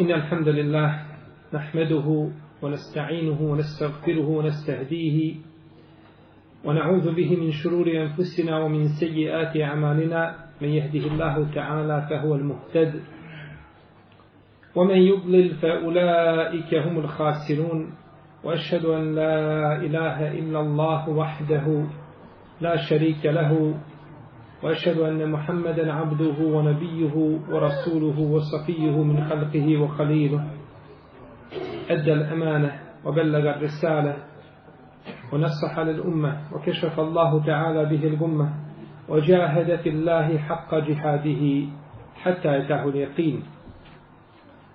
إن الحمد لله نحمده ونستعينه ونستغفره ونستهديه ونعوذ به من شرور أنفسنا ومن سيئات أعمالنا. من يهده الله تعالى فهو المهتد. ومن يضلل فأولئك هم الخاسرون. وأشهد أن لا إله إلا الله وحده لا شريك له. وأشهد أن محمدا عبده ونبيه ورسوله وصفيه من خلقه وخليله. أدى الأمانة وبلغ الرسالة ونصح للأمة وكشف الله تعالى به الأمة وجاهد في الله حق جهاده حتى يتاه اليقين.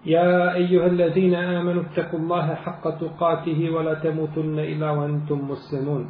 يا أيها الذين آمنوا اتقوا الله حق تقاته ولا تموتن إلا وأنتم مسلمون.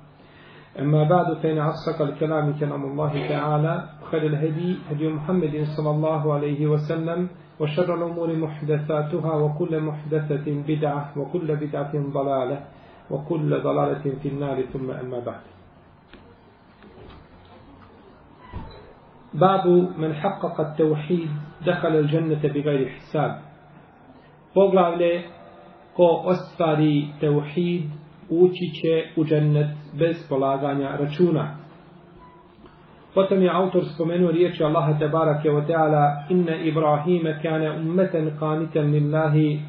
أما بعد فإن أصدق الكلام كلام الله تعالى خير الهدي هدي محمد صلى الله عليه وسلم وشر الأمور محدثاتها وكل محدثة بدعة وكل بدعة ضلالة وكل ضلالة في النار ثم أما بعد. باب من حقق التوحيد دخل الجنة بغير حساب. poglavlje ko ostvari teuhid ući će u džennet bez polaganja računa. Potom je autor spomenuo riječi Allaha tebarake wa ta'ala inna Ibrahima kana ummeten qanitan lillahi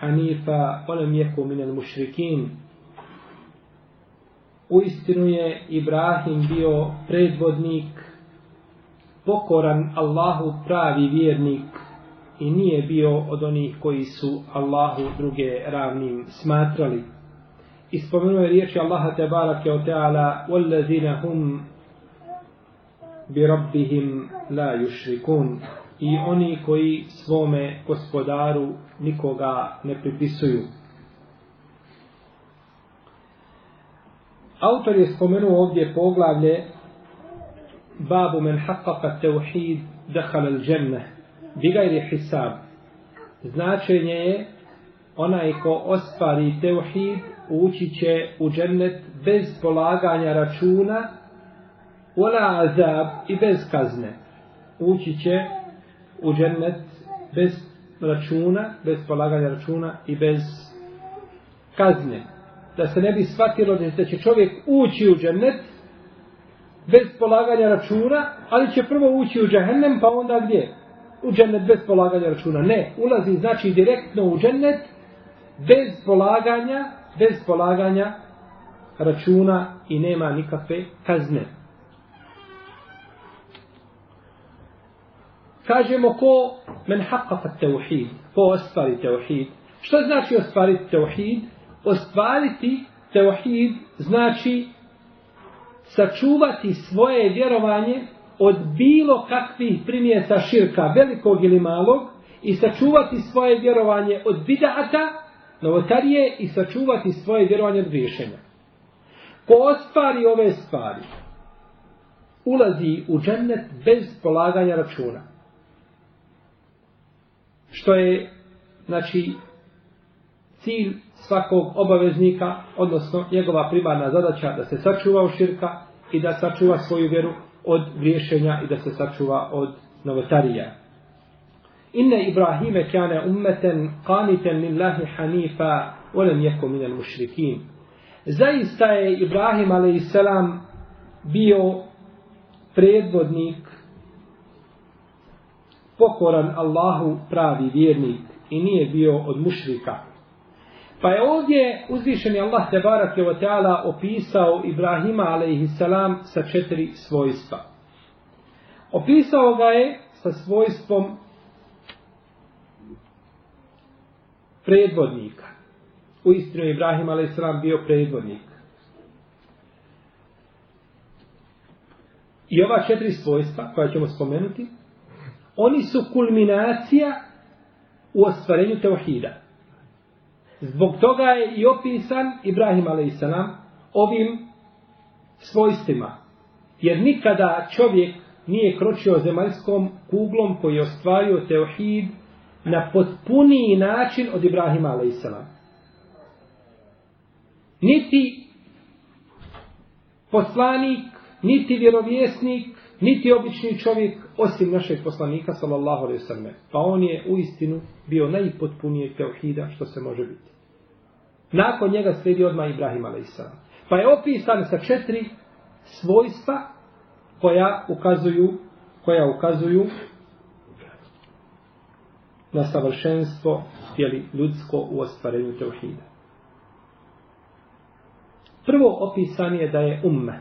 hanifa wa lam minel mušrikin. U istinu je Ibrahim bio predvodnik pokoran Allahu pravi vjernik i nije bio od onih koji su Allahu druge ravnim smatrali I spomenuo je riječi Allaha te barake o teala وَالَّذِينَ هُمْ بِرَبِّهِمْ لَا يُشْرِكُونَ I oni koji svome gospodaru nikoga ne pripisuju. Autor je spomenuo ovdje poglavlje babu men haqqaqa tevhid dehal al dženne bigajri hisab značenje je onaj ko ostvari tevhid ući će u džennet bez polaganja računa wala azab i bez kazne ući će u džennet bez računa bez polaganja računa i bez kazne da se ne bi shvatilo da će čovjek ući u džennet bez polaganja računa, ali će prvo ući u džahennem, pa onda gdje? U džennet bez polaganja računa. Ne, ulazi znači direktno u džennet bez polaganja, bez polaganja računa i nema nikakve kazne. Kažemo ko men haqqaqa teuhid, ko ostvari teuhid. Što znači ostvariti teuhid? Ostvariti teuhid znači sačuvati svoje vjerovanje od bilo kakvih primjesa širka, velikog ili malog, i sačuvati svoje vjerovanje od bidata, novotarije, i sačuvati svoje vjerovanje od griješenja. Ko ostvari ove stvari, ulazi u džennet bez polaganja računa. Što je, znači, cilj svakog obaveznika, odnosno njegova primarna zadaća da se sačuva u širka i da sačuva svoju vjeru od griješenja i da se sačuva od novotarija. Inna Ibrahime kane ummeten qaniten lillahi hanifa olem jeko minel mušrikin. Zaista je Ibrahim a.s. bio predvodnik pokoran Allahu pravi vjernik i nije bio od mušrika. Pa je ovdje uzvišeni Allah te barak je Teala opisao Ibrahima a.s. sa četiri svojstva. Opisao ga je sa svojstvom predvodnika. U istinu je Ibrahim a.s. bio predvodnik. I ova četiri svojstva koja ćemo spomenuti, oni su kulminacija u ostvarenju teohida. Zbog toga je i opisan Ibrahim a.s. ovim svojstvima. Jer nikada čovjek nije kročio zemaljskom kuglom koji je ostvario teohid na potpuniji način od Ibrahima a.s. Niti poslanik, niti vjerovjesnik, niti obični čovjek, osim našeg poslanika, sallallahu alaihi sallam. Pa on je u istinu bio najpotpunije teohida što se može biti. Nakon njega sledi odmah Ibrahim a.s. Pa je opisan sa četiri svojstva koja ukazuju koja ukazuju na savršenstvo jeli, ljudsko u ostvarenju teuhida. Prvo opisan je da je umme.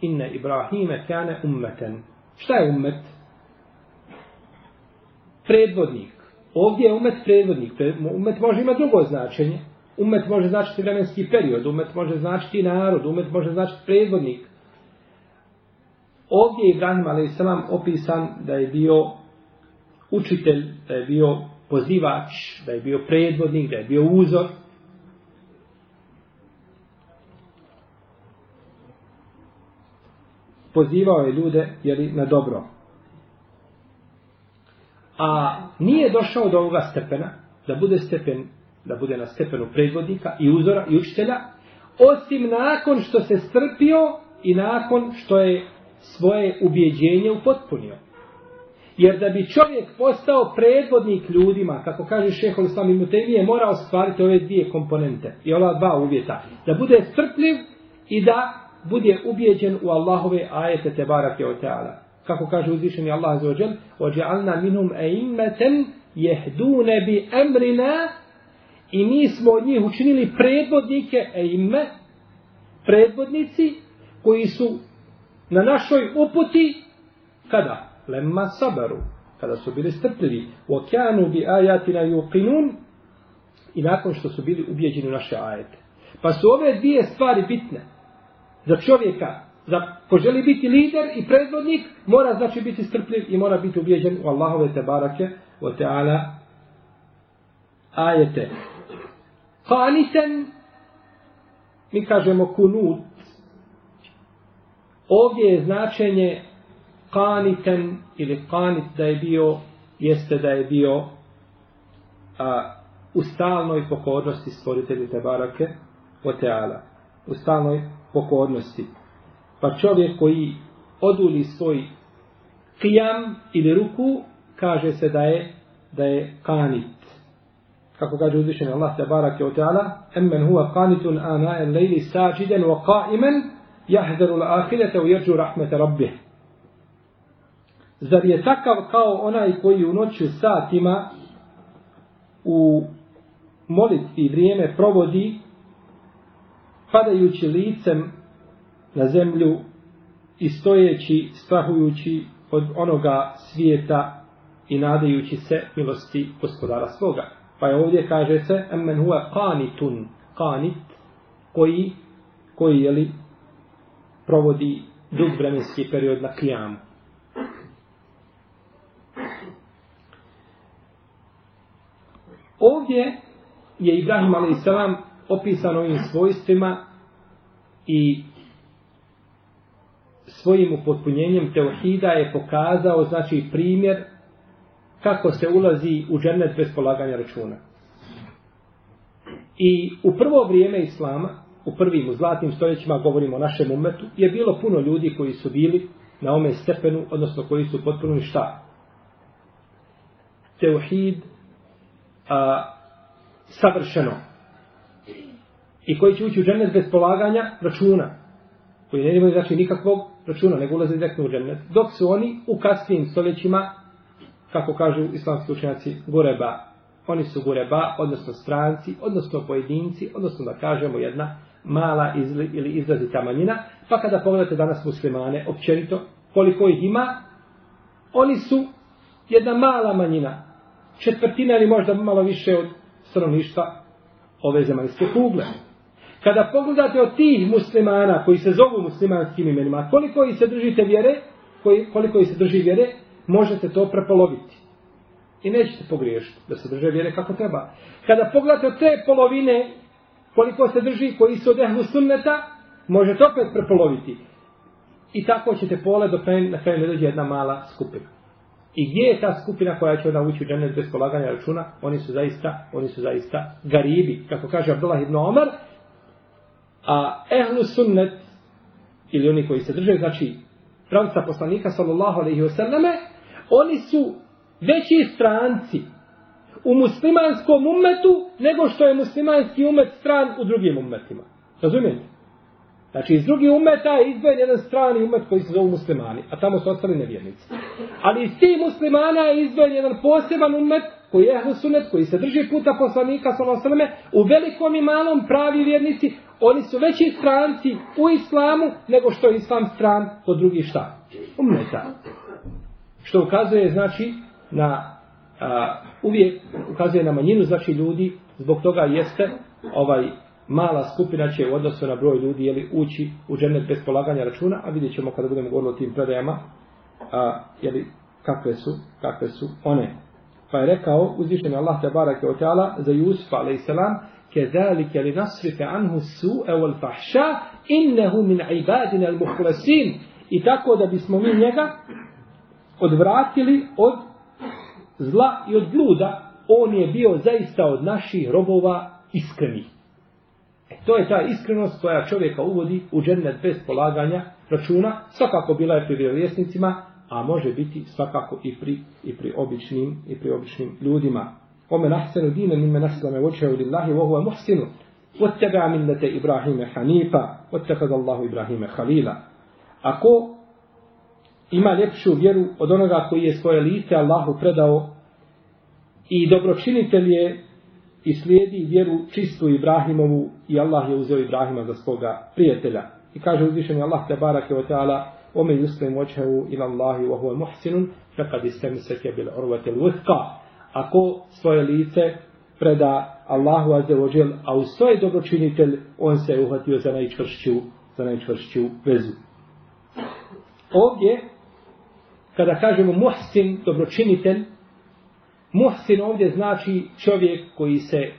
Inne Ibrahime kane ummeten. Šta je ummet? Predvodnik. Ovdje je umet predvodnik. Umet može imati drugo značenje. Umet može značiti vremenski period. Umet može značiti narod. Umet može značiti predvodnik. Ovdje je Ibrahim a.s. opisan da je bio učitelj, da je bio pozivač, da je bio predvodnik, da je bio uzor. Pozivao je ljude jeli, na dobro. A nije došao do ovoga stepena, da bude stepen, da bude na stepenu predvodnika i uzora i učitelja, osim nakon što se strpio i nakon što je svoje ubjeđenje upotpunio. Jer da bi čovjek postao predvodnik ljudima, kako kaže šehol Islam i Mutemije, mora ostvariti ove dvije komponente i ova dva uvjeta. Da bude strpljiv i da bude ubijeđen u Allahove ajete te barake o teala. Kako kaže uzvišeni Allah za ođel, ođe'alna minum eimmeten jehdune bi emrina i mi smo od njih učinili predvodnike eimme, predvodnici koji su na našoj uputi kada? Lemma sabaru. Kada su bili strpljivi. Wa kanu bi ayatina yuqinun i nakon što su bili ubijeđeni u naše ajete. Pa su ove dvije stvari bitne. Za čovjeka, za ko želi biti lider i predvodnik, mora znači biti strpljiv i mora biti ubijeđen u Allahove te barake o ta'ala ajete. Qaniten mi kažemo kunut Ovdje je značenje kaniten ili kanit da je bio, jeste da je bio a, u stalnoj pokornosti stvoritelju Tebarake o Teala. U stalnoj pokornosti. Pa čovjek koji oduli svoj kijam ili ruku, kaže se da je da je kanit. Kako kaže uzvišen Allah Tebarake o Teala, emmen huwa qanitun ana el lejli sađiden wa qaimen jahdaru ahirete u jerđu rahmete rabbih. Zar je takav kao onaj koji u noću satima u molitvi vrijeme provodi padajući licem na zemlju i stojeći, strahujući od onoga svijeta i nadajući se milosti gospodara svoga. Pa je ovdje kaže se, emmen huwa qanitun, qanit, koji, koji je li provodi dug vremenski period na kijamu. Ovdje je Ibrahim a.s. opisan ovim svojstvima i svojim upotpunjenjem teohida je pokazao znači primjer kako se ulazi u džennet bez polaganja računa. I u prvo vrijeme Islama, u prvim, u zlatnim stoljećima, govorimo o našem umetu, je bilo puno ljudi koji su bili na ome stepenu, odnosno koji su potpuno šta? Teuhid a, savršeno. I koji će ući u džennet bez polaganja računa. Koji ne imaju znači nikakvog računa, nego ulaze direktno u džennet. Dok su oni u kasnim stoljećima, kako kažu islamski učenjaci, goreba. Oni su goreba, odnosno stranci, odnosno pojedinci, odnosno da kažemo jedna mala izli, ili izrazita manjina, pa kada pogledate danas muslimane, općenito, koliko ih ima, oni su jedna mala manjina, četvrtina ili možda malo više od stanovništva ove zemaljske kugle. Kada pogledate od tih muslimana koji se zovu muslimanskim imenima, koliko ih se držite vjere, koji, koliko ih se drži vjere, možete to prepoloviti. I nećete pogriješiti da se drže vjere kako treba. Kada pogledate od te polovine koliko se drži, koji su od ehlu sunneta, možete opet prepoloviti. I tako ćete pole do kraju, na kraju ne dođe jedna mala skupina. I gdje je ta skupina koja će onda ući u džennet bez polaganja računa? Oni su zaista, oni su zaista garibi. Kako kaže Abdullah ibn Omar, a ehlu sunnet, ili oni koji se drže, znači pravca poslanika sallallahu alaihi wasallame, oni su veći stranci u muslimanskom umetu nego što je muslimanski umet stran u drugim umetima. Razumijete? Znači, iz drugih umeta je izdvojen jedan strani umet koji se zove muslimani, a tamo su ostali nevjernici. Ali iz tih muslimana je izdvojen jedan poseban umet koji je ehlusunet, koji se drži puta poslanika, sallam, u velikom i malom pravi vjernici, oni su veći stranci u islamu nego što je islam stran kod drugih šta? Umeta. Što ukazuje, znači, na a, uvijek ukazuje na manjinu, znači ljudi, zbog toga jeste ovaj mala skupina će u odnosu na broj ljudi jeli, ući u džennet bez polaganja računa, a vidjet ćemo kada budemo govorili o tim predajama, a, jeli, kakve su, kakve su one. Pa je rekao uzvišeni Allah te barake od teala za Jusuf a.s. كذلك لنصرف عنه السوء والفحشاء إنه من عبادنا المخلصين i tako da bismo mi njega odvratili od zla i od bluda on je bio zaista od naših robova iskrenih E, to je ta iskrenost koja čovjeka uvodi u džennet bez polaganja računa, svakako bila je pri vjerovjesnicima, a može biti svakako i pri, i pri običnim i pri običnim ljudima. Ome nahsenu dine mime naslame vočehu lillahi vohu je muhsinu. Ottega millete Ibrahime Hanifa, ottekad Allahu Ibrahime Halila. Ako ima ljepšu vjeru od onoga koji je svoje lice Allahu predao i dobročinitelj je i slijedi vjeru čistu Ibrahimovu i Allah je uzeo Ibrahima za svoga prijatelja. I kaže uzvišeni Allah te barake o teala ome yuslim vočehu ila Allahi wa huwa muhsinun fekad istem seke bil urvate lutka. Ako svoje lice preda Allahu azze ođel, a u svoj dobročinitelj on se uhvatio za najčvršću, za najčvršću vezu. Ovdje, kada kažemo muhsin, dobročinitelj, Muhsin ovdje znači čovjek koji se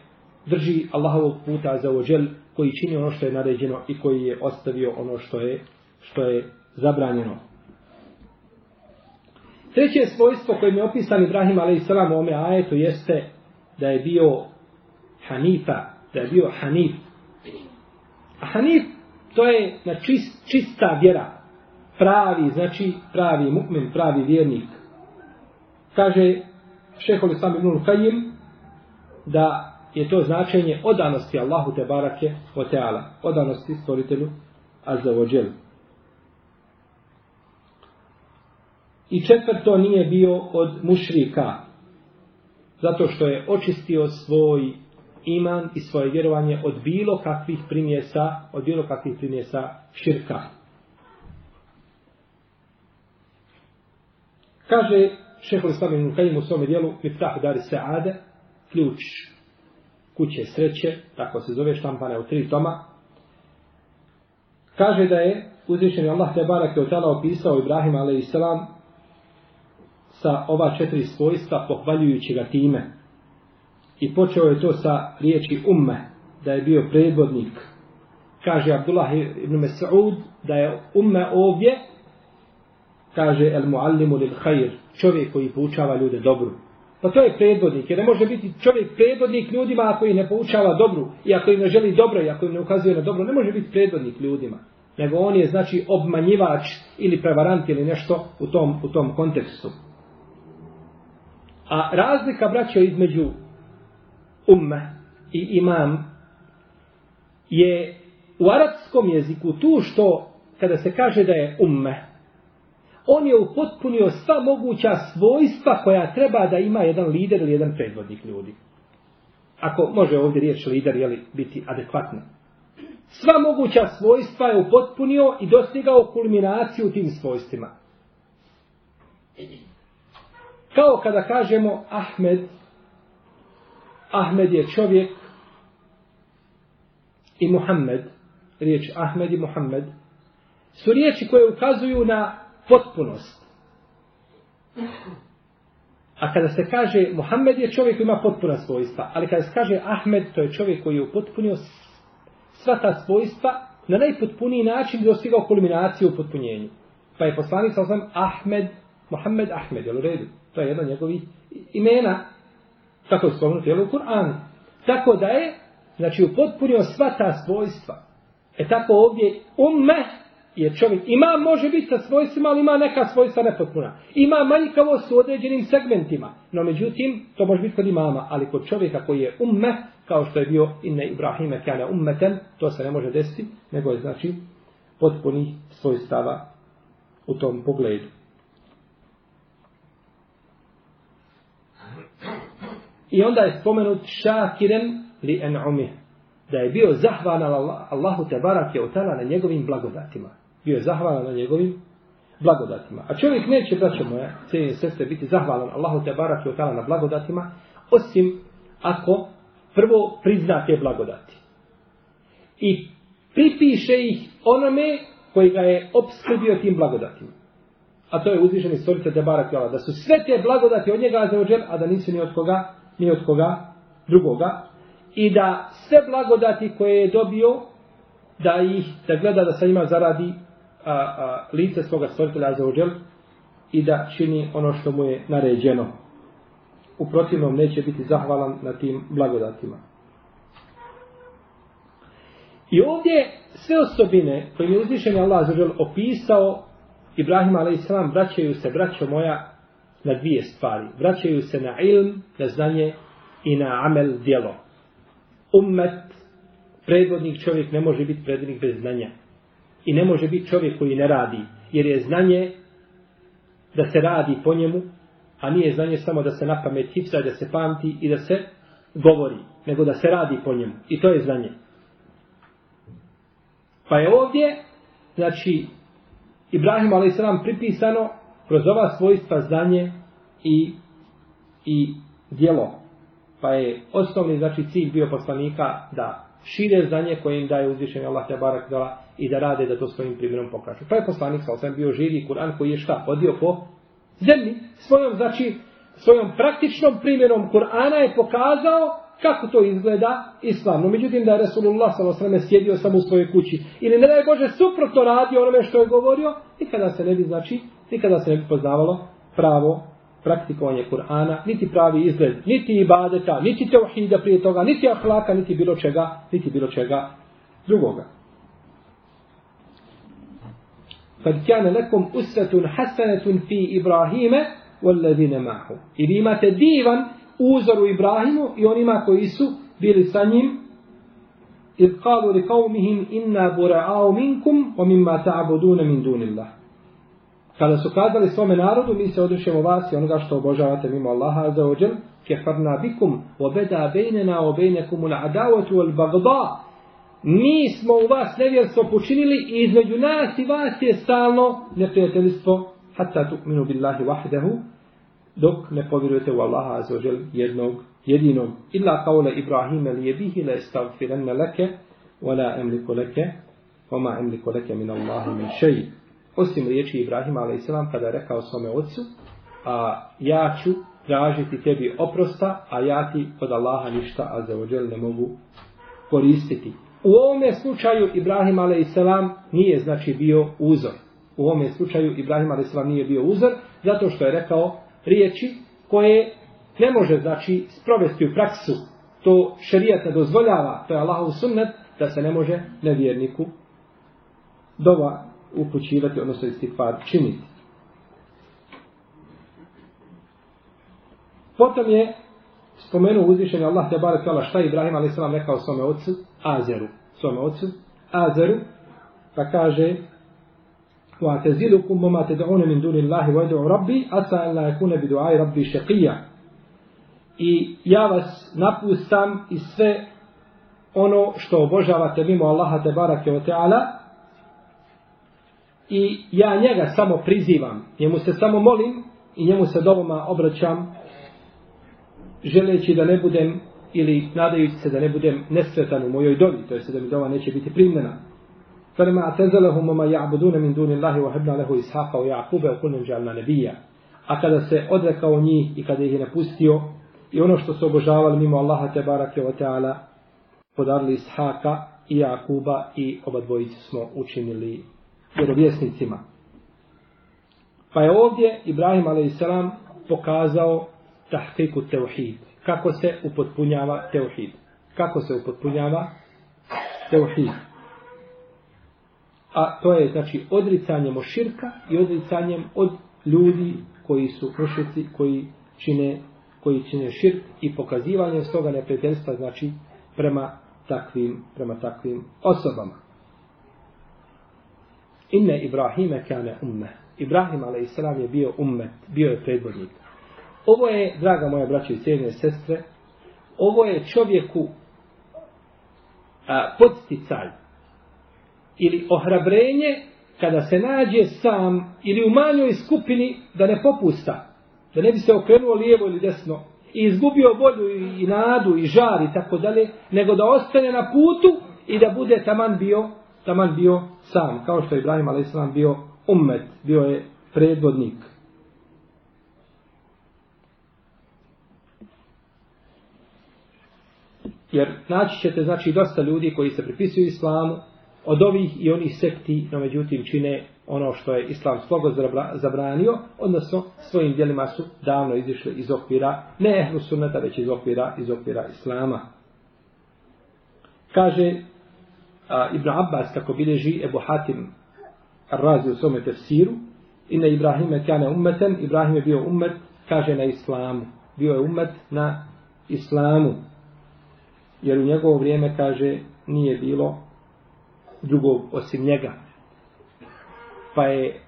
drži Allahovog puta za ođel, koji čini ono što je naređeno i koji je ostavio ono što je, što je zabranjeno. Treće svojstvo kojim je opisan Ibrahim a.s. u ome ajetu jeste da je bio Hanifa, da je bio Hanif. A Hanif to je na čist, čista vjera. Pravi, znači pravi mu'min, pravi vjernik. Kaže šehol Islam ibn Kajim da je to značenje odanosti Allahu te barake o teala, odanosti stvoritelju Azza wa džel. I četvrto nije bio od mušrika, zato što je očistio svoj iman i svoje vjerovanje od bilo kakvih primjesa, od bilo kakvih primjesa širka. Kaže šehol Islam ibn Kajim u svome dijelu Miftah Dari Saade, ključ kuće sreće, tako se zove štampane u tri toma, kaže da je uzvišeni Allah te barak je otala opisao Ibrahim a.s. sa ova četiri svojstva pohvaljujući ga time. I počeo je to sa riječi umme, da je bio predvodnik. Kaže Abdullah ibn Mas'ud da je umme ovdje kaže el muallimu lil khair, čovjek koji poučava ljude dobru. Pa to je predvodnik, jer ne može biti čovjek predvodnik ljudima ako ih ne poučava dobru, i ako im ne želi dobro, i ako im ne ukazuje na dobro, ne može biti predvodnik ljudima. Nego on je, znači, obmanjivač ili prevarant ili nešto u tom, u tom kontekstu. A razlika, braćo, između umme i imam je u arapskom jeziku tu što, kada se kaže da je umme, on je upotpunio sva moguća svojstva koja treba da ima jedan lider ili jedan predvodnik ljudi. Ako može ovdje riječ lider jeli, biti adekvatna. Sva moguća svojstva je upotpunio i dostigao kulminaciju tim svojstvima. Kao kada kažemo Ahmed, Ahmed je čovjek i Muhammed, riječ Ahmed i Muhammed, su riječi koje ukazuju na potpunost. A kada se kaže Muhammed je čovjek koji ima potpuna svojstva, ali kada se kaže Ahmed, to je čovjek koji je upotpunio sva ta svojstva na najpotpuniji način i dostigao kulminaciju u potpunjenju. Pa je poslanik sa osam Ahmed, Muhammed Ahmed, jel u redu? To je jedno njegovih imena, kako je spomenuti, jel u Kur'anu. Tako da je, znači, upotpunio sva ta svojstva. E tako ovdje umme Jer čovjek ima, može biti sa svojstvima, ali ima neka svojstva nepotpuna. Ima manjkavost u određenim segmentima. No međutim, to može biti kod imama, ali kod čovjeka koji je umme, kao što je bio inne Ibrahime kjana ummeten, to se ne može desiti, nego je znači potpuni svojstava u tom pogledu. I onda je spomenut šakiren li en umih. Da je bio zahvalan Allahu te barak je na njegovim blagodatima bio je zahvalan na njegovim blagodatima. A čovjek neće, braćo moja, cijenje sestre, biti zahvalan Allahu te barak i otala na blagodatima, osim ako prvo prizna te blagodati. I pripiše ih onome koji ga je obskrbio tim blagodatima. A to je uzvišeni stolica te barak i da su sve te blagodati od njega zaođer, a da nisu ni od koga, ni od koga drugoga. I da sve blagodati koje je dobio, da ih, da gleda da sa njima zaradi a, a, lice svoga stvoritelja za uđel i da čini ono što mu je naređeno. U protivnom neće biti zahvalan na tim blagodatima. I ovdje sve osobine koje je uzvišen Allah za uđel opisao Ibrahim a.s. vraćaju se, braćo moja, na dvije stvari. Vraćaju se na ilm, na znanje i na amel djelo. Ummet, predvodnik čovjek ne može biti predvodnik bez znanja. I ne može biti čovjek koji ne radi. Jer je znanje da se radi po njemu, a nije znanje samo da se na pamet hipsa, da se pamti i da se govori, nego da se radi po njemu. I to je znanje. Pa je ovdje, znači, Ibrahim a.s. pripisano kroz ova svojstva znanje i, i djelo. Pa je osnovni, znači, cilj bio poslanika da šire znanje koje im daje uzvišenje Allah te barak dala i da rade da to svojim primjerom pokažu. Pa je poslanik sa osam bio živi Kur'an koji je šta? Odio po zemlji. Svojom, znači, svojom praktičnom primjerom Kur'ana je pokazao kako to izgleda islamno. Međutim, da je Resulullah sa osam sjedio samo u svojoj kući. Ili ne da je Bože suprotno radio onome što je govorio, nikada se ne bi, znači, nikada se ne bi poznavalo pravo praktikovanje Kur'ana, niti pravi izgled, niti ibadeta, niti teuhida prije toga, niti ahlaka, niti bilo čega, niti bilo čega drugoga. Kad kjane lekom usvetun hasanetun fi Ibrahime, والذين معه. I vi imate divan uzor u Ibrahimu i onima koji su bili sa njim. إذ قالوا لقومهم إنا براء منكم ومما تعبدون من دون الله. Kada su kazali svome narodu, mi se odrušimo vas i onoga što obožavate mimo Allaha za ođel, kefarna bikum, obeda bejnena obejnekum ula adavotu al bagda. Mi smo u vas nevjerstvo počinili i između nas i vas je stalno neprijateljstvo, hatta tu'minu billahi wahdahu, dok ne povjerujete u Allaha za jednog jedinom. Illa kaule Ibrahima li je la le stavfiranna leke, wala emliku leke, wama emliku leke min Allahi min šeji osim riječi Ibrahima a.s. kada je rekao svome ocu, a ja ću tražiti tebi oprosta, a ja ti od Allaha ništa, a za ođel ne mogu koristiti. U ovome slučaju Ibrahim a.s. nije znači bio uzor. U ovome slučaju Ibrahim a.s. nije bio uzor, zato što je rekao riječi koje ne može znači sprovesti u praksu. To šerijat ne dozvoljava, to je Allahov sunnet, da se ne može nevjerniku dova upućivati, odnosno istikvar činiti. Potom je spomenuo uzvišenje Allah te barek tala šta je Ibrahim a.s. rekao svome ocu Azeru. Svome ocu Azeru pa kaže wa tazilukum ma tad'un min duni Allahi wa ad'u rabbi asa an la yakuna bi du'ai rabbi shaqiya i ja vas napustam i sve ono što obožavate mimo Allaha te barake o teala i ja njega samo prizivam, njemu se samo molim i njemu se doboma obraćam želeći da ne budem ili nadajući se da ne budem nesretan u mojoj dobi, to jest da mi dova neće biti primljena. Farma atezalahum ma ya'buduna min duni Allahi wa habna lahu ishaqa wa yaquba wa kullun ja'alna nabiyya. a kada se odrekao njih i kada ih je napustio i ono što su obožavali mimo Allaha te barake o teala podarili Ishaka i Jakuba i oba dvojice smo učinili vjerovjesnicima. Pa je ovdje Ibrahim a.s. pokazao tahkiku teuhid. Kako se upotpunjava teuhid. Kako se upotpunjava teuhid. A to je znači odricanjem od širka i odricanjem od ljudi koji su mušici, koji čine, koji čine širk i pokazivanjem stoga neprijateljstva znači prema takvim, prema takvim osobama. Inne Ibrahime kane umme. Ibrahim a.s. je bio ummet, bio je predvodnik. Ovo je, draga moja braća i cijene sestre, ovo je čovjeku a, podsticaj ili ohrabrenje kada se nađe sam ili u manjoj skupini da ne popusta, da ne bi se okrenuo lijevo ili desno i izgubio volju i, i nadu i žar i tako dalje, nego da ostane na putu i da bude taman bio, taman bio sam, kao što je Ibrahim a.s. bio ummet, bio je predvodnik. Jer naći ćete znači dosta ljudi koji se pripisuju islamu od ovih i onih sekti, no međutim čine ono što je islam slogo zabranio, odnosno svojim dijelima su davno izišli iz okvira, ne ehlu sunnata, već iz okvira, iz okvira islama. Kaže a, Ibn Abbas, kako bileži Ebu Hatim razi u svome tefsiru, inna Ibrahime kane ummeten, Ibrahim je bio ummet, kaže na islamu. Bio je ummet na islamu. Jer u njegovo vrijeme, kaže, nije bilo drugog osim njega. Pa je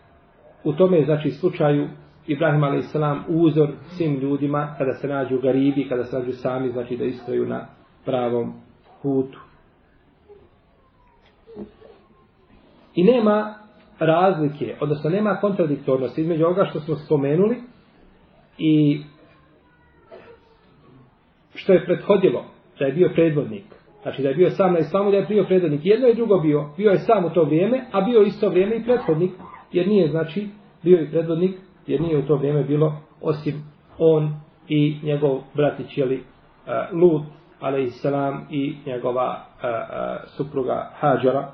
u tome, znači, slučaju Ibrahim a.s. uzor svim ljudima kada se nađu garibi, kada se nađu sami, znači da istraju na pravom putu. I nema razlike, odnosno nema kontradiktornosti između ovoga što smo spomenuli i što je prethodilo da je bio predvodnik. Znači da je bio sam na islamu, da je bio predvodnik. Jedno i drugo bio. Bio je sam u to vrijeme, a bio isto vrijeme i prethodnik. Jer nije, znači, bio i predvodnik, jer nije u to vrijeme bilo osim on i njegov bratić, jeli, uh, e, Lut, alaihissalam, i njegova uh, uh, supruga Hađara,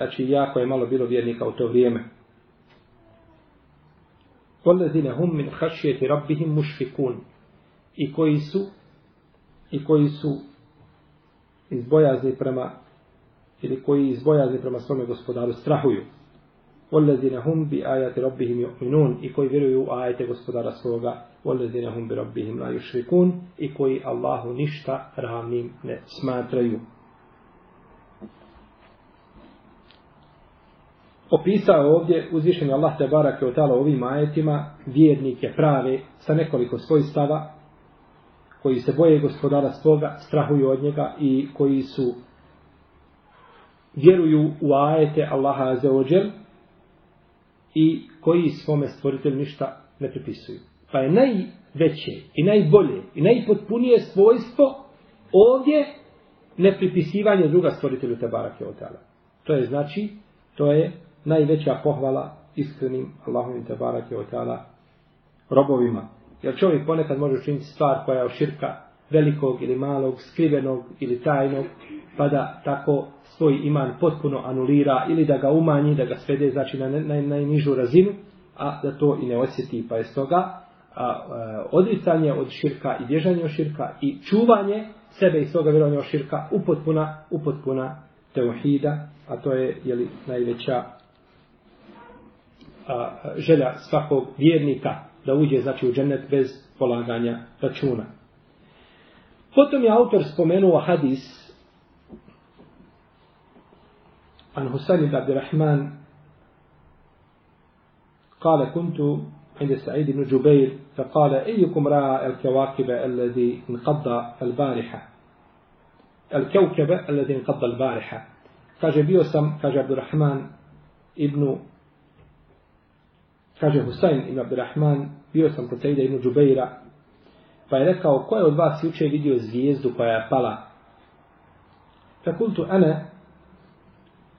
Znači, jako je malo bilo vjernika u to vrijeme. Polezine hum min hašijeti rabbihim mušfikun. I koji su i koji su izbojazni prema ili koji izbojazni prema svome gospodaru strahuju. Polezine hum bi ajati rabbihim yu'minun i koji vjeruju u ajete gospodara svoga. Polezine hum bi rabbihim la yušfikun i koji Allahu ništa ravnim ne smatraju. Opisao ovdje uzvišenje Allah te barake od tala ovim ajetima vjernike prave sa nekoliko svojstava koji se boje gospodara svoga, strahuju od njega i koji su vjeruju u ajete Allaha azeođel i koji svome stvoritelju ništa ne pripisuju. Pa je najveće i najbolje i najpotpunije svojstvo ovdje nepripisivanje druga stvoritelju te barake od. To je znači, to je najveća pohvala iskrenim Allahovim te barake o ta'ala robovima. Jer čovjek ponekad može učiniti stvar koja je širka velikog ili malog, skrivenog ili tajnog, pa da tako svoj iman potpuno anulira ili da ga umanji, da ga svede znači na najnižu razinu, a da to i ne osjeti. Pa je stoga a, a, odricanje od širka i bježanje od širka i čuvanje sebe i svoga vjerovanja od širka upotpuna, upotpuna teuhida, a to je jeli, najveća a, želja svakog vjernika da uđe znači u džennet bez polaganja računa. Potom je autor spomenuo hadis عن حسين بن عبد الرحمن قال كنت عند سعيد بن جبير فقال أيكم رأى الكواكب الذي انقضى البارحة الكوكب الذي انقضى البارحة kaže bio sam, kaže Abdurrahman ibn Kaže Husayn ibn Abdurrahman, bio sam kod Sejda ibn Džubeira, pa je rekao, ko je od vas juče vidio zvijezdu koja je pala? Fa kultu ana,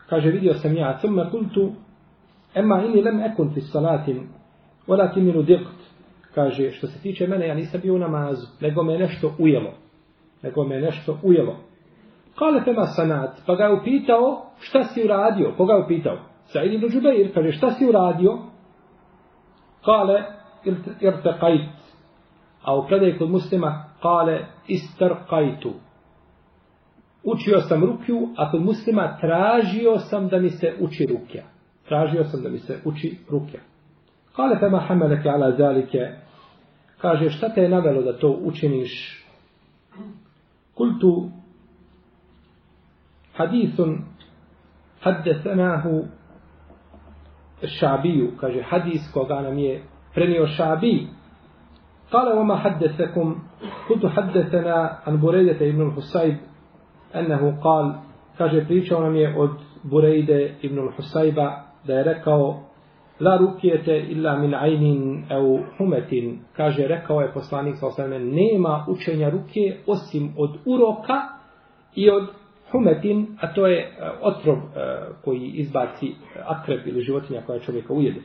kaže, vidio sam ja, thumma kultu, Ema ini lem ekun fi salatin, walakin minu dikt. Kaže, što se tiče mene, ja nisam bio u namazu, nego me nešto ujelo. Nego me nešto ujelo. Kale fema sanat, pa ga je upitao šta si uradio. Pa Koga je upitao? Sa'id ibn Džubeir, kaže šta si uradio? Kale, irtaqajt. A u predaj kod muslima, kale, istarqajtu. Učio sam rukju, a kod muslima tražio sam da mi se uči rukja. Tražio sam da mi se uči rukja. Kale fema hameleke ala zalike. Kaže, šta te je navelo da to učiniš? Kultu hadithun haddesenahu šabiju. Kaže, hadis koga nam je prenio šabij. Kale oma haddesekum. kutu haddesena an Burejdete ibn Husayb. Ennehu kal. Kaže, pričao nam je od Burejde ibn Husayba da je rekao la rukijete illa min ajnin au humetin. Kaže, rekao je poslanik sa osvrame, nema učenja ruke osim od uroka i od humetin, a to je e, otrov e, koji izbaci e, akrep ili životinja koja čovjeka ujede.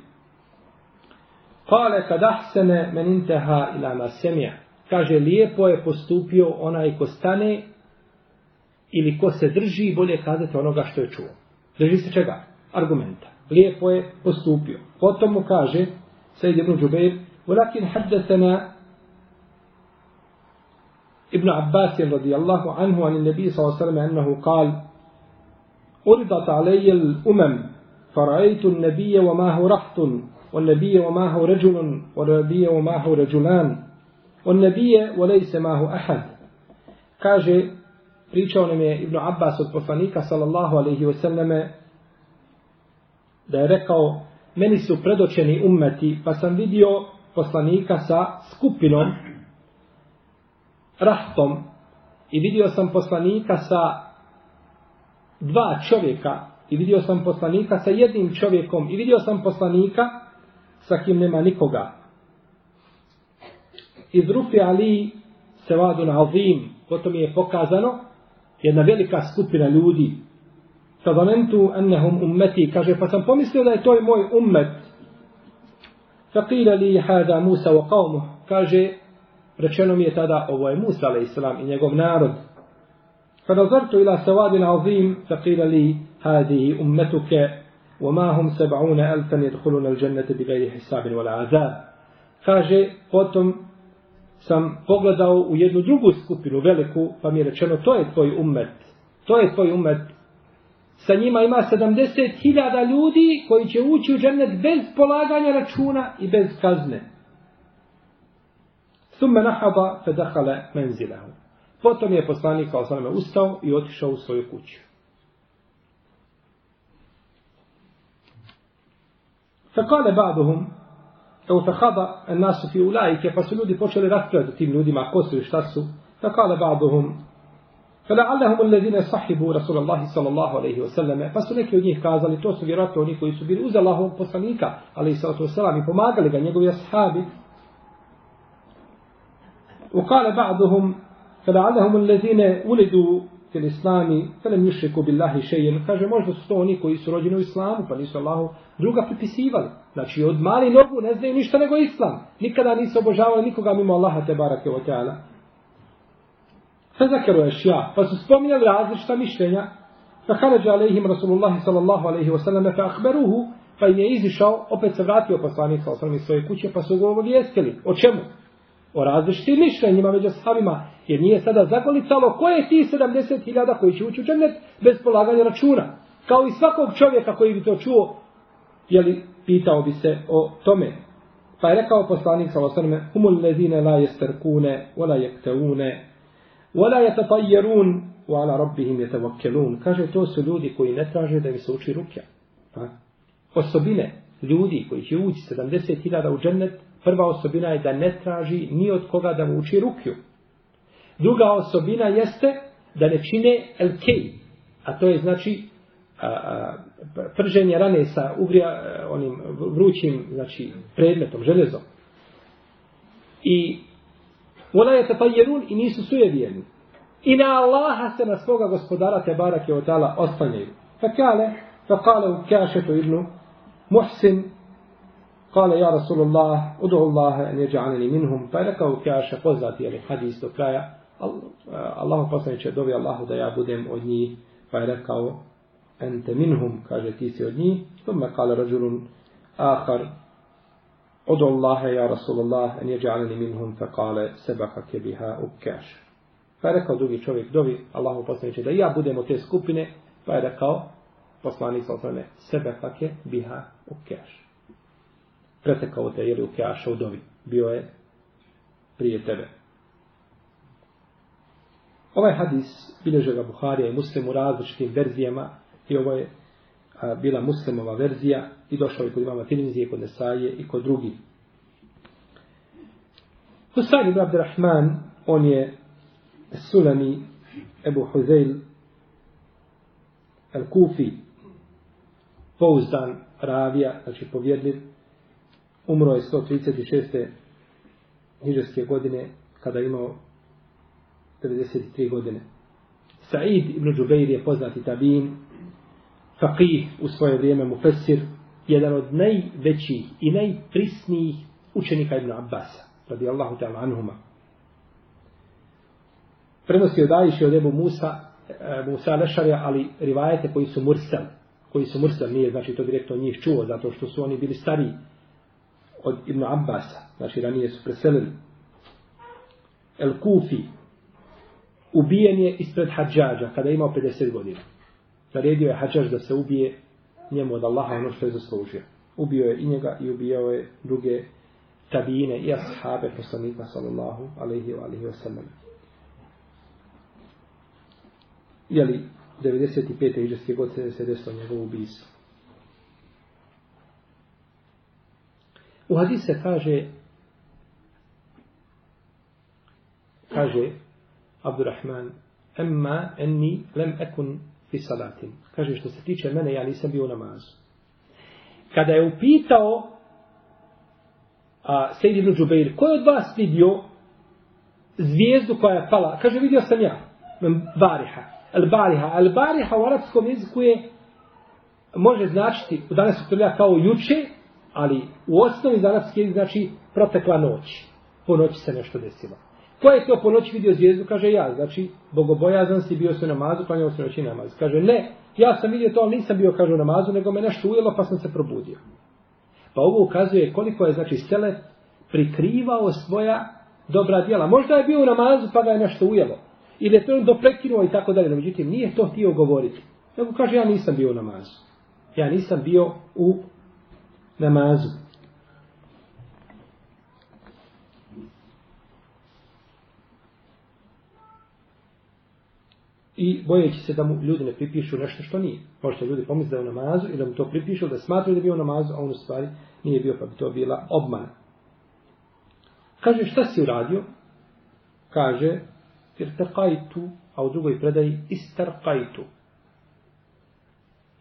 Kale kad ahsene men inteha ila nasemija. Kaže, lijepo je postupio onaj ko stane ili ko se drži, bolje kazati onoga što je čuo. Drži se čega? Argumenta. Lijepo je postupio. Potom mu kaže, Sejid ibn Džubeir, ولكن حدثنا ابن عباس رضي الله عنه عن النبي صلى الله عليه وسلم أنه قال أردت علي الأمم فرأيت النبي وما هو رحت والنبي وما هو رجل والنبي وما هو رجلان والنبي وليس ما هو أحد kaže pričao nam je Ibn Abbas od poslanika sallallahu alaihi wasallam da je rekao meni su predočeni ummeti pa sam vidio poslanika sa skupinom rastom i vidio sam poslanika sa dva čovjeka i vidio sam poslanika sa jednim čovjekom i vidio sam poslanika sa kim nema nikoga. Iz Rufi Ali se vadu na potom je pokazano jedna velika skupina ljudi. Fadamentu ennehum ummeti, kaže, pa sam pomislio da je to moj ummet. Fakila li hada Musa wa qawmu, kaže, rečeno mi je tada, ovo je Musa, alaih salam, i njegov narod. Fadazartu ila savadin azim, faqila li hadihi ummetuke, وما هم سبعون ألفا يدخلون الجنة بغير حساب ولا عذاب kaže potom sam pogledao u jednu drugu skupinu veliku pa mi je rečeno to je tvoj ummet to je tvoj ummet sa njima ima 70.000 ljudi koji će ući u džennet bez polaganja računa i bez kazne Thumme nahaba fe dahale menzilahu. Potom je poslanik kao sveme ustao i otišao u svoju kuću. فقال بعضهم او فخض الناس في اولئك فسلودي počeli raspravljati tim ljudima ko su i šta su فقال بعضهم فلعلهم الذين صحبوا رسول الله صلى الله عليه وسلم pa su neki od njih kazali to su vjerojatno oni koji su bili uz Allahovog poslanika ali i salatu wasalam i pomagali ga njegovi ashabi وقال بعضهم فلعلهم الذين ولدوا fil islami, felem yushriku billahi shay'an. Kaže možda su to oni koji su rođeni u islamu, pa nisu Allahu druga pripisivali. Znači od mali nogu ne znaju ništa nego islam. Nikada nisu obožavali nikoga mimo Allaha te barake o teala. Fazakaru ešja, pa su spominjali različita mišljenja. Fa kharaja alejhim Rasulullah sallallahu alejhi ve sellem fa akhbaruhu pa je izišao, opet se vratio poslanik sallallahu alejhi ve svoje kuće, pa su ga obavijestili. O čemu? O različitim mišljenjima među sahabima Jer nije sada zagolicalo ko je ti 70.000 koji će ući u džennet bez polaganja računa. Kao i svakog čovjeka koji bi to čuo, jeli, pitao bi se o tome. Pa je rekao poslanik sa osrme, humul lezine la jesterkune, wala jekteune, wala jetatajerun, wa ala rabbihim jetavakkelun. Kaže, to su ljudi koji ne traže da im se uči rukja. Pa? Osobine ljudi koji će ući 70.000 u džennet, prva osobina je da ne traži ni od koga da mu uči rukju. Druga osobina jeste da ne čine elkej, a to je znači a, a, prženje rane sa ugrija, a, onim vrućim znači, predmetom, železom. I ona je tapajerun i nisu sujevijeni. I na Allaha se na svoga gospodara te barake od tala oslanjaju. Fakale, fakale u kašetu ibnu Muhsin kale ja Rasulullah udu Allahe en jeđa'aneni minhum. Pa je rekao Kjaša poznati je hadis do kraja. E, Allah poslaniče dovi Allahu da ja budem od njih. Pa je rekao ente minhum kaže ti si od njih. Thumme kale rađulun ahar udu Allahe ja Rasulullah en jeđa'aneni minhum. Fa kale sebaka kebiha u Kjaša. Pa je rekao drugi čovjek, dovi Allahu poslaniće da ja budem od te skupine, pa je rekao, poslanik sa osvrame, sebe kake biha u keaš. Pretekao te, jeli u keaša u dovi. Bio je prije tebe. Ovaj hadis bilježe ga Buharija i muslim u različitim verzijama i ovo je a, bila muslimova verzija i došao je kod imama Tirmizije, kod Nesaje i kod drugih. Husayn ibn Abdurrahman, on je Sulami Ebu Huzeil Al-Kufi, pouzdan ravija, znači povjedljiv, umro je 136. hiđarske godine kada je imao 93 godine. Sa'id ibn Džubeir je poznati tabin, faqih u svoje vrijeme mu fesir, jedan od najvećih i najprisnijih učenika ibn Abbasa, radijallahu ta'ala anhuma prenosi od Ajše od Ebu Musa, e, Musa Lešarja, ali rivajete koji su mursel, koji su mursel, nije znači to direktno njih čuo, zato što su oni bili stariji od Ibn Abbasa, znači ranije su preselili. El Kufi, ubijen je ispred Hadžađa, kada je imao 50 godina. Naredio je Hadžađ da se ubije njemu od Allaha ono što je zaslužio. Ubio je i njega i ubijao je druge tabine i ashabe poslanika sallallahu alaihi wa alaihi wa sallam jeli, 95. iđeske godine se desilo njegovu ubijstvo. U hadis se kaže kaže Abdurrahman emma enni lem ekun fi salatin. Kaže što se tiče mene, ja nisam bio u namazu. Kada je upitao a, Sejid ibn Džubeir, ko je od vas vidio zvijezdu koja je pala? Kaže, vidio sam ja. Bariha. El Bariha. El Bariha u arapskom jeziku je može značiti, u danas se to kao juče, ali u osnovi za nas jezik znači protekla noć. Po noći se nešto desilo. Ko je to po noći vidio zvijezdu? Kaže ja. Znači, bogobojazan si bio se namazu, pa njemu se noći namaz. Kaže ne, ja sam vidio to, ali nisam bio, kaže, u namazu, nego me nešto ujelo, pa sam se probudio. Pa ovo ukazuje koliko je, znači, Sele prikrivao svoja dobra djela. Možda je bio u namazu, pa ga je nešto ujelo ili je to do prekinuo i tako dalje. Međutim, nije to htio govoriti. Nego kaže, ja nisam bio u namazu. Ja nisam bio u namazu. I bojeći se da mu ljudi ne pripišu nešto što nije. Možete ljudi pomisli da je u namazu i da mu to pripišu, da smatruju da je bio u namazu, a on u stvari nije bio, pa bi to bila obmana. Kaže, šta si uradio? Kaže, irtaqaitu, a u drugoj predaji istarqaitu.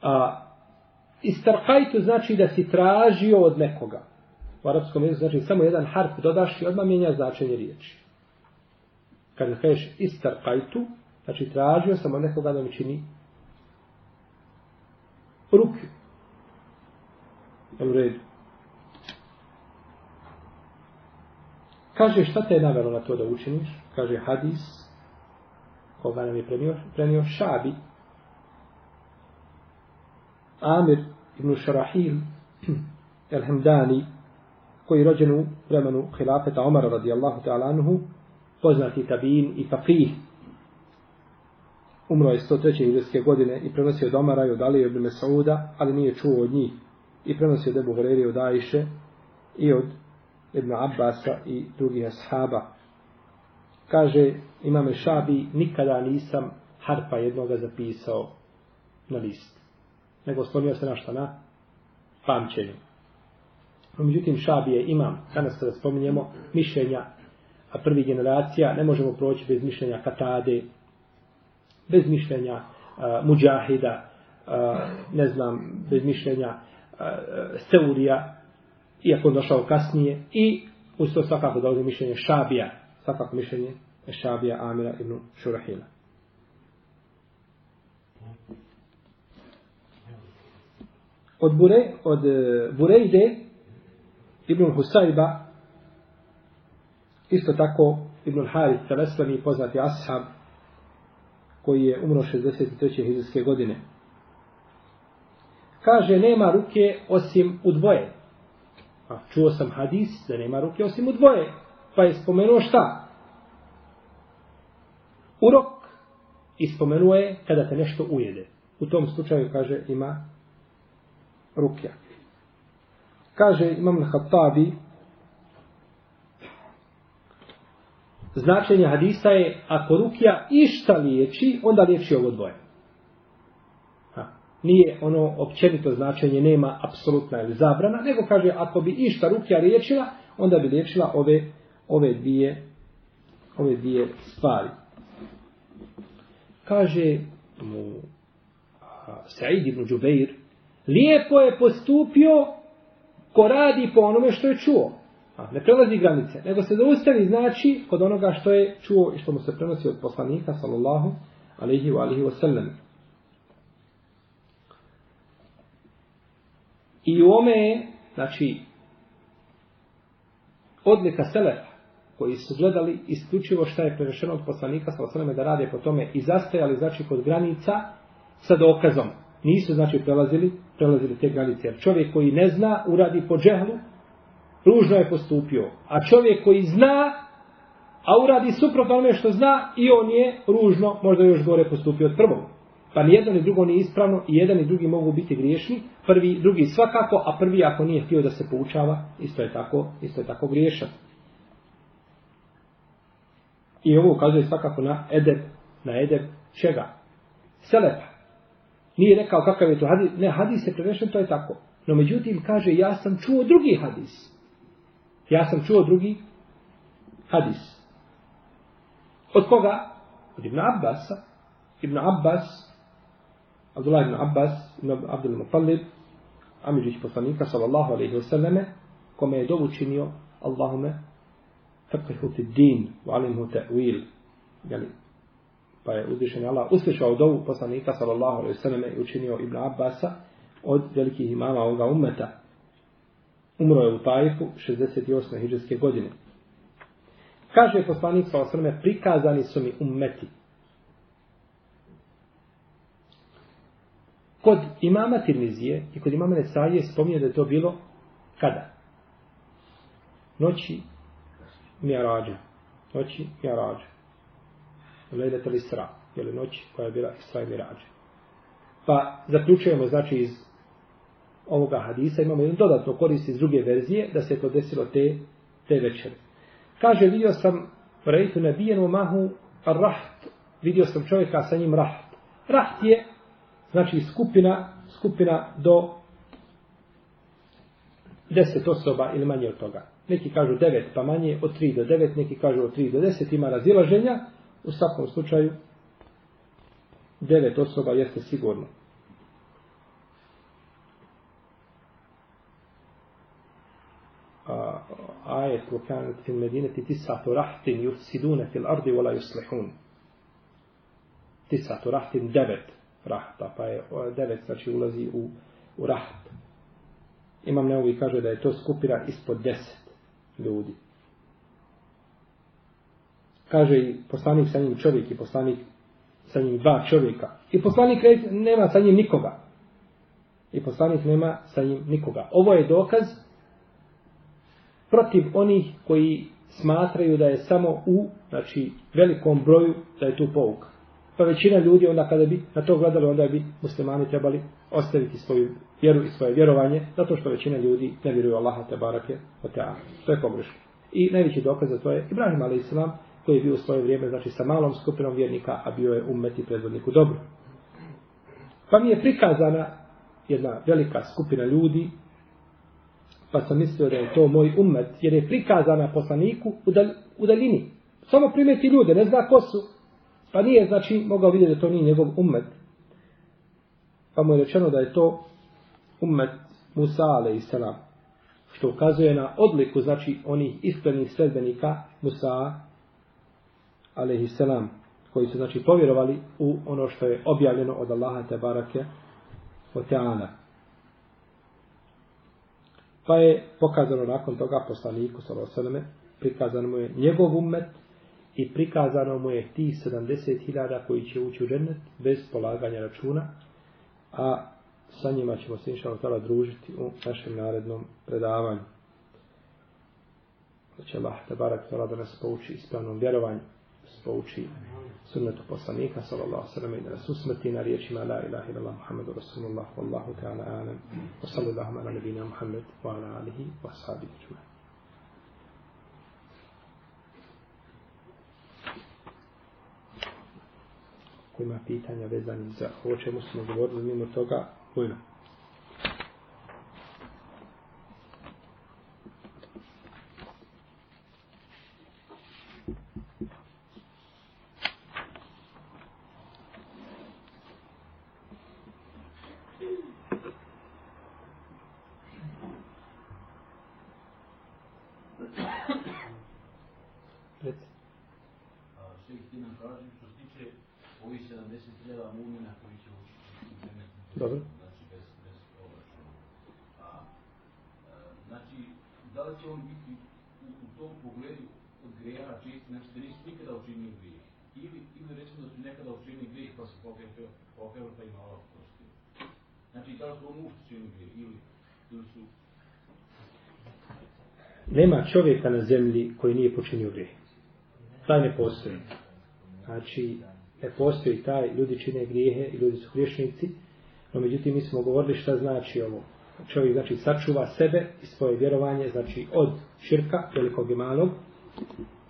A istarqaitu znači da si tražio od nekoga. U arapskom jeziku znači samo jedan harf dodaš i odmah mijenja značenje riječi. Kad kažeš istarqaitu, znači tražio sam od nekoga da mi čini ruku. U redu. Kaže šta te je navjelo na to da učiniš? Kaže hadis koga nam je prenio, prenio Šabi. Amir ibn Šarahil el-Hamdani koji je rođen u vremenu hilafeta Omara radijallahu ta'ala anhu, poznati tabin i faqih. Umro je 103. ilijske godine i prenosio od Omara i od Ali ibn Mesauda, ali nije čuo od njih. I prenosio od Ebu Horeri od Ajše i od Ibn Abbasa i drugih ashaba kaže imame Šabi, nikada nisam harpa jednoga zapisao na list. Nego oslonio se na šta na pamćenju. Međutim, Šabije imam, danas kada spominjemo, mišljenja a prvi generacija, ne možemo proći bez mišljenja Katade, bez mišljenja uh, Mujahida, uh, ne znam, bez mišljenja uh, Seurija, iako došao kasnije, i uz to svakako dolazi mišljenje Šabija, svakako mišljenje Šabija Amira ibn Šurahila od, Bure, od e, Burejde Ibn Husayba isto tako Ibn Harith Teleslani poznati ashab koji je umro 63. hizijske godine. Kaže, nema ruke osim u dvoje. A čuo sam hadis da nema ruke osim u dvoje. Pa je spomenuo šta? Urok i spomenuo je kada te nešto ujede. U tom slučaju, kaže, ima rukja. Kaže, imam na Hattabi, značenje hadisa je, ako rukja išta liječi, onda liječi ovo dvoje. Ha. Nije ono općenito značenje, nema apsolutna ili zabrana, nego kaže, ako bi išta rukja liječila, onda bi liječila ove, ove dvije ove dvije stvari. Kaže mu Said ibn Đubeir, lijepo je postupio ko radi po onome što je čuo. A, ne prelazi granice, nego se zaustavi znači kod onoga što je čuo i što mu se prenosi od poslanika, sallallahu alaihi wa alihi wa. I u ome je, znači, odlika selefa, koji su gledali isključivo šta je prerešeno od poslanika, sallallahu alaihi da rade po tome i zastajali, znači, kod granica sa dokazom. Nisu, znači, prelazili, prelazili te granice. Jer čovjek koji ne zna, uradi po džehlu, ružno je postupio. A čovjek koji zna, a uradi suprotno onome što zna, i on je ružno, možda još gore postupio od prvog. Pa ni jedno ni drugo nije ispravno, i jedan i drugi mogu biti griješni, prvi, drugi svakako, a prvi ako nije htio da se poučava, isto je tako, isto je tako griješan. I ovo ukazuje svakako na edeb, na edeb čega? Selepa. Nije rekao kakav je to hadis, ne, hadis je prevešen, to je tako. No međutim, kaže, ja sam čuo drugi hadis. Ja sam čuo drugi hadis. Od koga? Od Ibn Abbasa. Ibn Abbas, Abdullah ibn Abbas, ibn Abdul Muttalib, Amidžić poslanika, sallallahu alaihi wasallame, kome je dovu činio, Allahume, faqihu fid din, wa alimhu ta'wil. Jeli, pa je uzvišen Allah uslišao dovu poslanika, sallallahu alaihi sallam i učinio Ibn Abbasa od velikih imama ovoga ummeta. Umro je u Tajfu 68. hijđarske godine. Kaže poslanik sa osrme, prikazani su mi ummeti. Kod imama Tirmizije i kod imama Nesaje spominje da je to bilo kada? Noći Mjarađa. Noći Mjarađa. Lejlet ili Isra, Jel noć koja je bila Isra i Mijarađa. Pa zaključujemo znači iz ovoga hadisa imamo jedan dodatno korist iz druge verzije da se to desilo te, te večere. Kaže, vidio sam rejtu nebijenu mahu raht. Vidio sam čovjeka sa njim raht. Raht je, znači skupina, skupina do deset osoba ili manje od toga. Neki kažu devet pa manje, od tri do devet, neki kažu od tri do deset, ima razilaženja. U svakom slučaju, devet osoba jeste sigurno. ajet u kanet fil medineti tisatu rahtin yusidune fil ardi wala yuslihun. Tisatu rahtin devet rahta, pa je devet znači ulazi u, u raht. Imam neovi kaže da je to skupina ispod deset ljudi. Kaže i poslanik sa njim čovjek i poslanik sa njim dva čovjeka. I poslanik nema sa njim nikoga. I poslanik nema sa njim nikoga. Ovo je dokaz protiv onih koji smatraju da je samo u znači, velikom broju da je tu pouka. Pa većina ljudi onda kada bi na to gledali, onda bi muslimani trebali ostaviti svoju vjeru i svoje vjerovanje, zato što većina ljudi ne vjeruju Allaha te barake o teana. To je pogrešno. I najveći dokaz za to je Ibrahim a.s koji je bio u svoje vrijeme, znači sa malom skupinom vjernika, a bio je umet i predvodnik u dobru. Pa mi je prikazana jedna velika skupina ljudi pa sam mislio da je to moj umet, jer je prikazana poslaniku u, dal, u daljini. Samo primeti ljude, ne zna ko su. Pa nije, znači, mogao vidjeti da to nije njegov umet. Pa mu je rečeno da je to umet Musa, ale i selam. Što ukazuje na odliku, znači, onih iskrenih sredbenika Musa, ale selam, koji su, znači, povjerovali u ono što je objavljeno od Allaha te barake o. Pa je pokazano nakon toga poslaniku Salosaleme, prikazano mu je njegov umet i prikazano mu je ti 70.000 koji će ući u džennet bez polaganja računa, a sa njima ćemo se inša Allah družiti u našem narednom predavanju. Da će Allah te barak da nas pouči ispravnom vjerovanju, pouči sunnetu poslanika sallallahu sallam i da nas usmrti na riječima la ilaha illallah muhammedu rasulullah wallahu ta'ala alam wa sallallahu ala nabina muhammed wa ala alihi wa sahabi čuva. Ko ima pitanja vezani za ovo čemu smo govorili mimo toga, bujno. Dobro. Znači, bez, bez obračuna. A, e, znači, da li će on biti u, u tom pogledu od greha čisti, znači da nisu nikada učinili grijeh? Ili, ili recimo da su nekada učinili grijeh pa se evo pokajali pa ima Allah prosti. Znači, da li su on? Ili, ili su... Nema čovjeka na zemlji koji nije počinio grijeh. Taj ne postoji. Znači, ne postoji taj, ljudi čine grijehe i ljudi su griješnici, No međutim mi smo govorili šta znači ovo. Čovjek znači sačuva sebe i svoje vjerovanje, znači od širka, velikog i malog,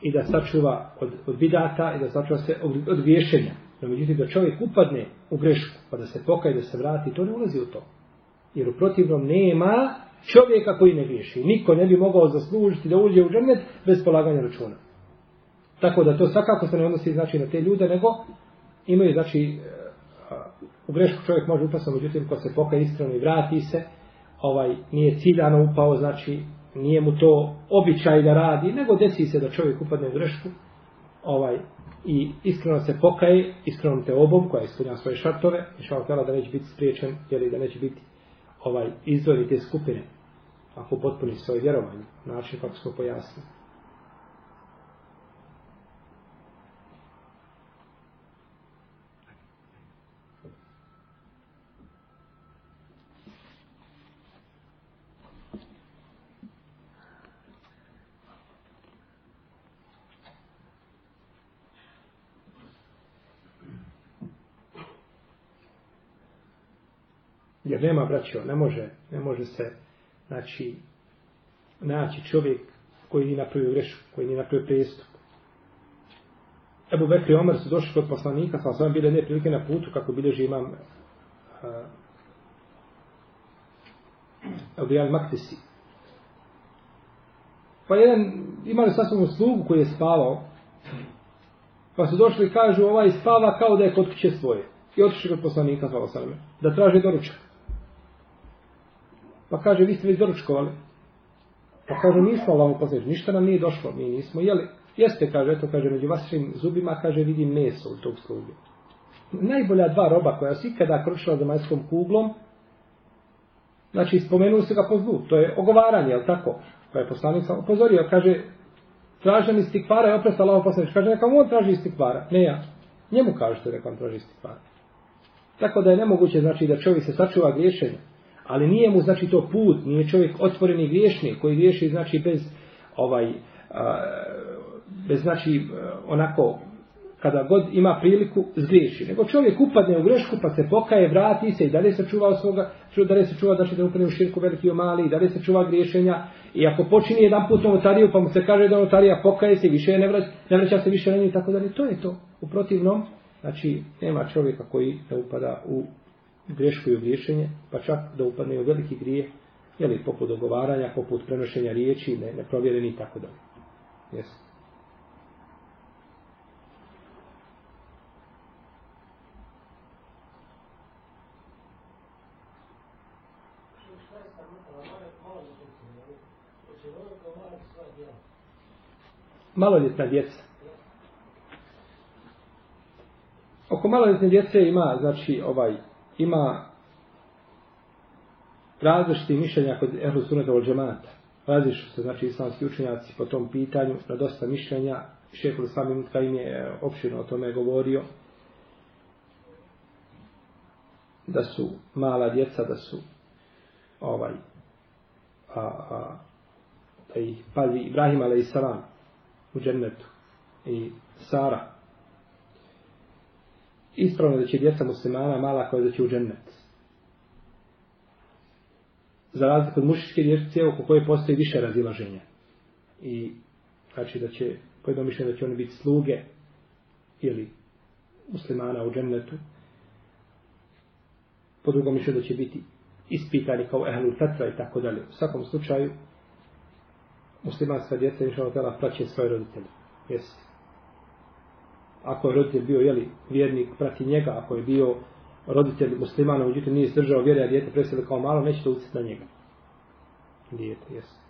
i da sačuva od, od bidata i da sačuva se od, od griješenja. No međutim da čovjek upadne u grešku, pa da se pokaje, da se vrati, to ne ulazi u to. Jer u protivnom nema čovjeka koji ne griješi. Niko ne bi mogao zaslužiti da uđe u džernet bez polaganja računa. Tako da to svakako se ne odnosi znači na te ljude, nego imaju znači e, u grešku čovjek može upasno, međutim, ko se pokaje iskreno i vrati se, ovaj, nije ciljano upao, znači, nije mu to običaj da radi, nego desi se da čovjek upadne u grešku, ovaj, i iskreno se pokaje, iskreno te obom, koja ispunja svoje šartove, i šal da neće biti spriječen, jer da neće biti ovaj, izvori te skupine, ako potpuni svoje vjerovanje, način kako smo pojasnili. Jer nema braćo, ne može, ne može se znači, naći čovjek koji nije napravio grešku, koji nije napravio prijestup. Ebu Bekri i Omer su došli kod poslanika, sa osvam bile neprilike na putu, kako bilježi imam uh, Abdijal Maktisi. Pa jedan, imali sasvom slugu koji je spavao, pa su došli i kažu, ovaj spava kao da je kod kuće svoje. I otišli kod poslanika, sa osvam, da traže doručak. Pa kaže, vi ste već doručkovali. Pa kaže, nismo Allah upoznaći, ništa nam nije došlo, mi nismo jeli. Jeste, kaže, eto, kaže, među vašim zubima, kaže, vidim meso u tog sluge. Najbolja dva roba koja se ikada kročila za majskom kuglom, znači, spomenuo se ga po zlu, to je ogovaranje, jel tako? Pa je poslanik sam upozorio, kaže, traže mi stikvara, je opresta Allah upoznaći, kaže, neka on traži stikvara, ne ja. Njemu kaže da je rekao, traži stikvara. Tako da je nemoguće, znači, da čovjek se sačuva griješenja. Ali nije mu znači to put, nije čovjek otvoreni griješnik koji griješi znači bez ovaj a, bez znači onako kada god ima priliku zgriješi. Nego čovjek upadne u grešku pa se pokaje, vrati se i dalje se čuva svoga, dalje se čuva znači da upadne u širku veliki i mali, i dalje se čuva griješenja. I ako počini jedan put notariju pa mu se kaže da notarija pokaje se više ne vraća, ne vraća se više na nju i tako dalje. To je to. U protivnom, znači nema čovjeka koji ne upada u grešku i ogriješenje, pa čak da upadne u veliki grijeh, jeli, poput dogovaranja, poput prenošenja riječi, ne, neprovjereni i tako dalje. Jes. Maloljetna djeca. Oko maloljetne djece ima, znači, ovaj, ima različiti mišljenja kod ehlu sunata od džemata. Različiti se, znači, islamski učenjaci po tom pitanju, na dosta mišljenja. Šehol Islam Imutka im je opširno o tome govorio. Da su mala djeca, da su ovaj, a, a, da ih pazi Ibrahim a.s. u džennetu i Sara. Ispravno da će djeca muslimana mala koja da će u džennet. Za razliku od mušičke djece oko koje postoji više razilaženja. I znači da će, pojedno mišljenje da će oni biti sluge ili muslimana u džennetu. Po drugom mišljenju da će biti ispitani kao ehlu fetra i tako dalje. U svakom slučaju, muslimanska djeca inša Allah praće svoje roditelje. Jesi. Ako je roditelj bio jeli, vjernik, prati njega, ako je bio roditelj muslimana, uđutim nije izdržao vjere, a djete preselio kao malo, neće to uciti na njega. Dijete, jesu.